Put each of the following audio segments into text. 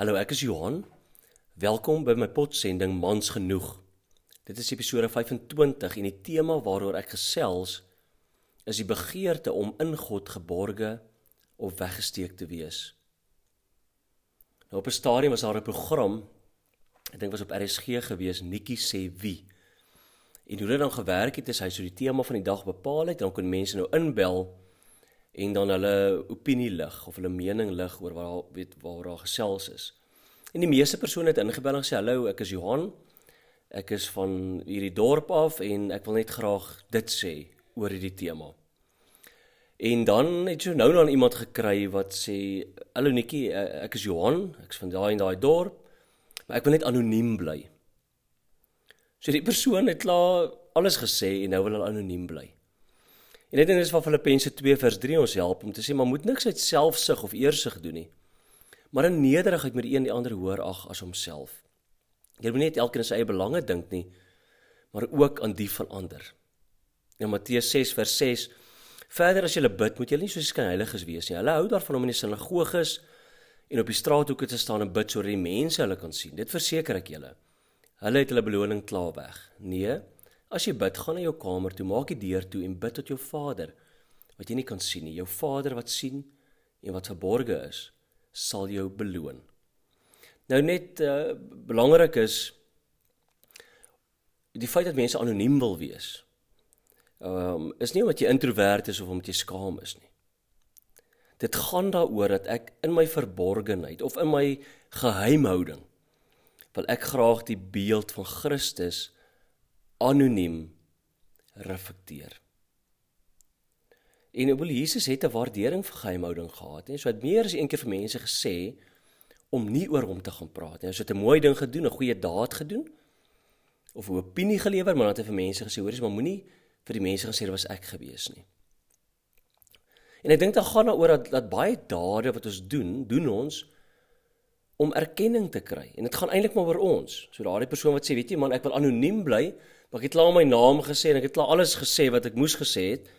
Hallo, ek is Johan. Welkom by my potsending Mans genoeg. Dit is episode 25 en die tema waaroor ek gesels is die begeerte om in God geborge of weggesteek te wees. Nou op 'n stadium was daar 'n program, ek dink was op RSG gewees, Nikki sê wie. En hoe dit dan gewerk het, is hy so die tema van die dag bepaal het, dan kon mense nou inbel en dan hulle opinie lig of hulle mening lig oor waar weet waar daar gesels is. En die meeste persone het ingebel en gesê hallo, ek is Johan. Ek is van hierdie dorp af en ek wil net graag dit sê oor hierdie tema. En dan het jy nou dan iemand gekry wat sê hallo Nikki, ek is Johan, ek is van daai en daai dorp, maar ek wil net anoniem bly. So die persoon het klaar alles gesê en nou wil hulle anoniem bly. En dit is van Filippense 2 vers 3 ons help om te sê maar moet niks uit selfsug of eersug doen nie. Maar in nederigheid moet die een die ander hoor ag as homself. Jy moet net elkeen sy eie belange dink nie, maar ook aan die van ander. In Matteus 6 vers 6 Verder as jy bid, moet jy nie soos skynheiliges wees nie. Hulle hou daarvan om in die sinagoges en op die straathoeke te staan en bid sodat die mense hulle kan sien. Dit verseker ek julle. Hulle het hulle beloning klaar weg. Nee, As jy bid, gaan na jou kamer toe, maak die deur toe en bid tot jou Vader wat jy nie kan sien nie. Jou Vader wat sien en wat verborge is, sal jou beloon. Nou net uh, belangrik is die feit dat mense anoniem wil wees. Ehm um, is nie omdat jy introvert is of omdat jy skaam is nie. Dit gaan daaroor dat ek in my verborgenheid of in my geheimhouding wil ek graag die beeld van Christus anoniem reflekteer. En oor Jesus het 'n waardering vir geheimhouding gehad, en so het meer as een keer vir mense gesê om nie oor hom te gaan praat nie. Hy het 'n mooi ding gedoen, 'n goeie daad gedoen of 'n opinie gelewer, maar dan het hy vir mense gesê, hoorie, maar moenie vir die mense gesê dit was ek gewees nie. En ek dink dan gaan daaroor dat dat baie dade wat ons doen, doen ons om erkenning te kry. En dit gaan eintlik maar oor ons. So daardie persoon wat sê, weet jy man, ek wil anoniem bly, Maar ek het klaar my naam gesê en ek het klaar alles gesê wat ek moes gesê het.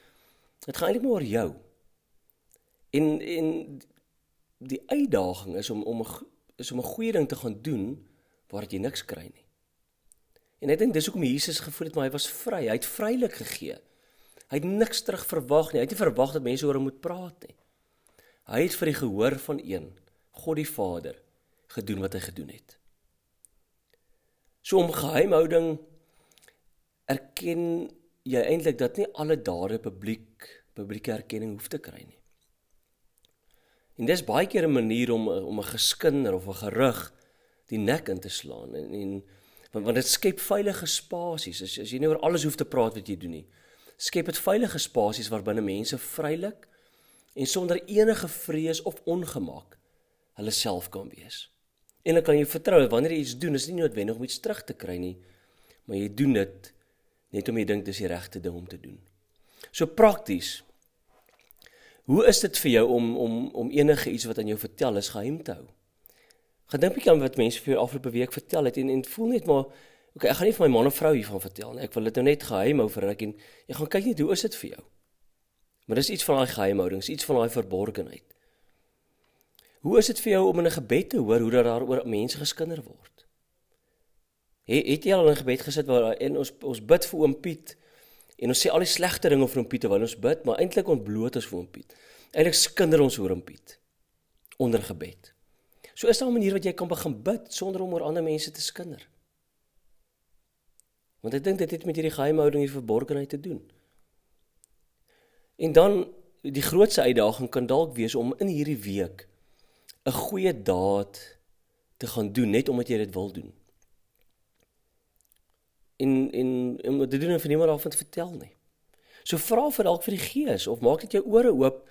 Dit gaan eintlik maar oor jou. En en die uitdaging is om om 'n is om 'n goeie ding te gaan doen waar jy niks kry nie. En ek dink dis hoekom Jesus gevoel het maar hy was vry. Hy het vrylik gegee. Hy het niks terug verwag nie. Hy het nie verwag dat mense oor hom moet praat nie. Hy het vir die gehoor van een, God die Vader, gedoen wat hy gedoen het. So om geheimhouding erken jy eintlik dat nie alle dade publiek publieke erkenning hoef te kry nie. En dis baie keer 'n manier om om 'n geskinder of 'n gerug die nek in te slaan en en want want dit skep veilige spasies as, as jy nie oor alles hoef te praat wat jy doen nie. Skep dit veilige spasies waarbinne mense vrylik en sonder enige vrees of ongemak hulle self kan wees. En dan kan jy vertrou wanneer jy iets doen, is nie noodwendig om iets terug te kry nie, maar jy doen dit net om jy dink dis die regte ding om te doen. So prakties. Hoe is dit vir jou om om om enige iets wat aan jou vertel is geheim te hou? Gedink bietjie aan wat mense vir jou afgelope week vertel het en en voel net maar okay, ek gaan nie vir my man of vrou hiervan vertel nie. Ek wil dit nou net geheim hou vir ruk en jy gaan kyk net hoe is dit vir jou? Maar dis iets van daai geheimhouding, iets van daai verborgenheid. Hoe is dit vir jou om in 'n gebed te hoor hoe dat daar oor mense geskinder word? Het, het jy al in gebed gesit waar en ons ons bid vir oom Piet en ons sê al die slegte dinge vir oom Piet terwyl ons bid, maar eintlik ontbloot ons vir oom Piet. Eintlik skinder ons oor oom Piet onder gebed. So is daar 'n manier wat jy kan begin bid sonder om oor ander mense te skinder. Want ek dink dit het met hierdie geheimhouding hier verborgenheid te doen. En dan die grootste uitdaging kan dalk wees om in hierdie week 'n goeie daad te gaan doen net omdat jy dit wil doen en en om te doen en vir niemand daarvan te vertel nie. So vra vir dalk vir die Gees of maak net jou ore oop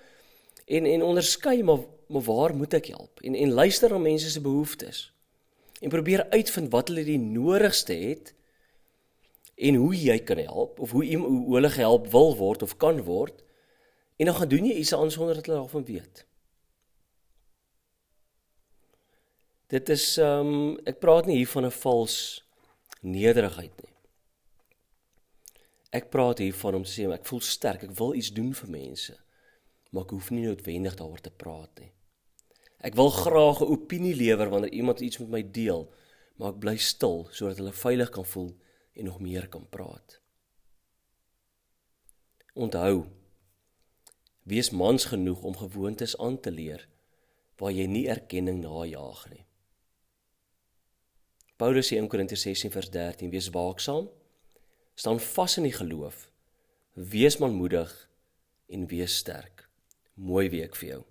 en en onderskei maar maar waar moet ek help? En en luister na mense se behoeftes. En probeer uitvind wat hulle die nodigste het en hoe jy kan help of hoe hoe hulle gehelp wil word of kan word. En dan gaan doen jy iets anders sonder dat hulle daarvan weet. Dit is ehm um, ek praat nie hier van 'n vals nederigheid nie. Ek praat hier van om te sê ek voel sterk, ek wil iets doen vir mense, maar ek hoef nie noodwendig daaroor te praat nie. Ek wil graag 'n opinie lewer wanneer iemand iets met my deel, maar ek bly stil sodat hulle veilig kan voel en nog meer kan praat. Onthou, wees mans genoeg om gewoontes aan te leer waar jy nie erkenning najaag nie. Paulus sê in Korintiërs 16:13 wees waaksaam, staan vas in die geloof, wees manmoedig en wees sterk. Mooi week vir jou.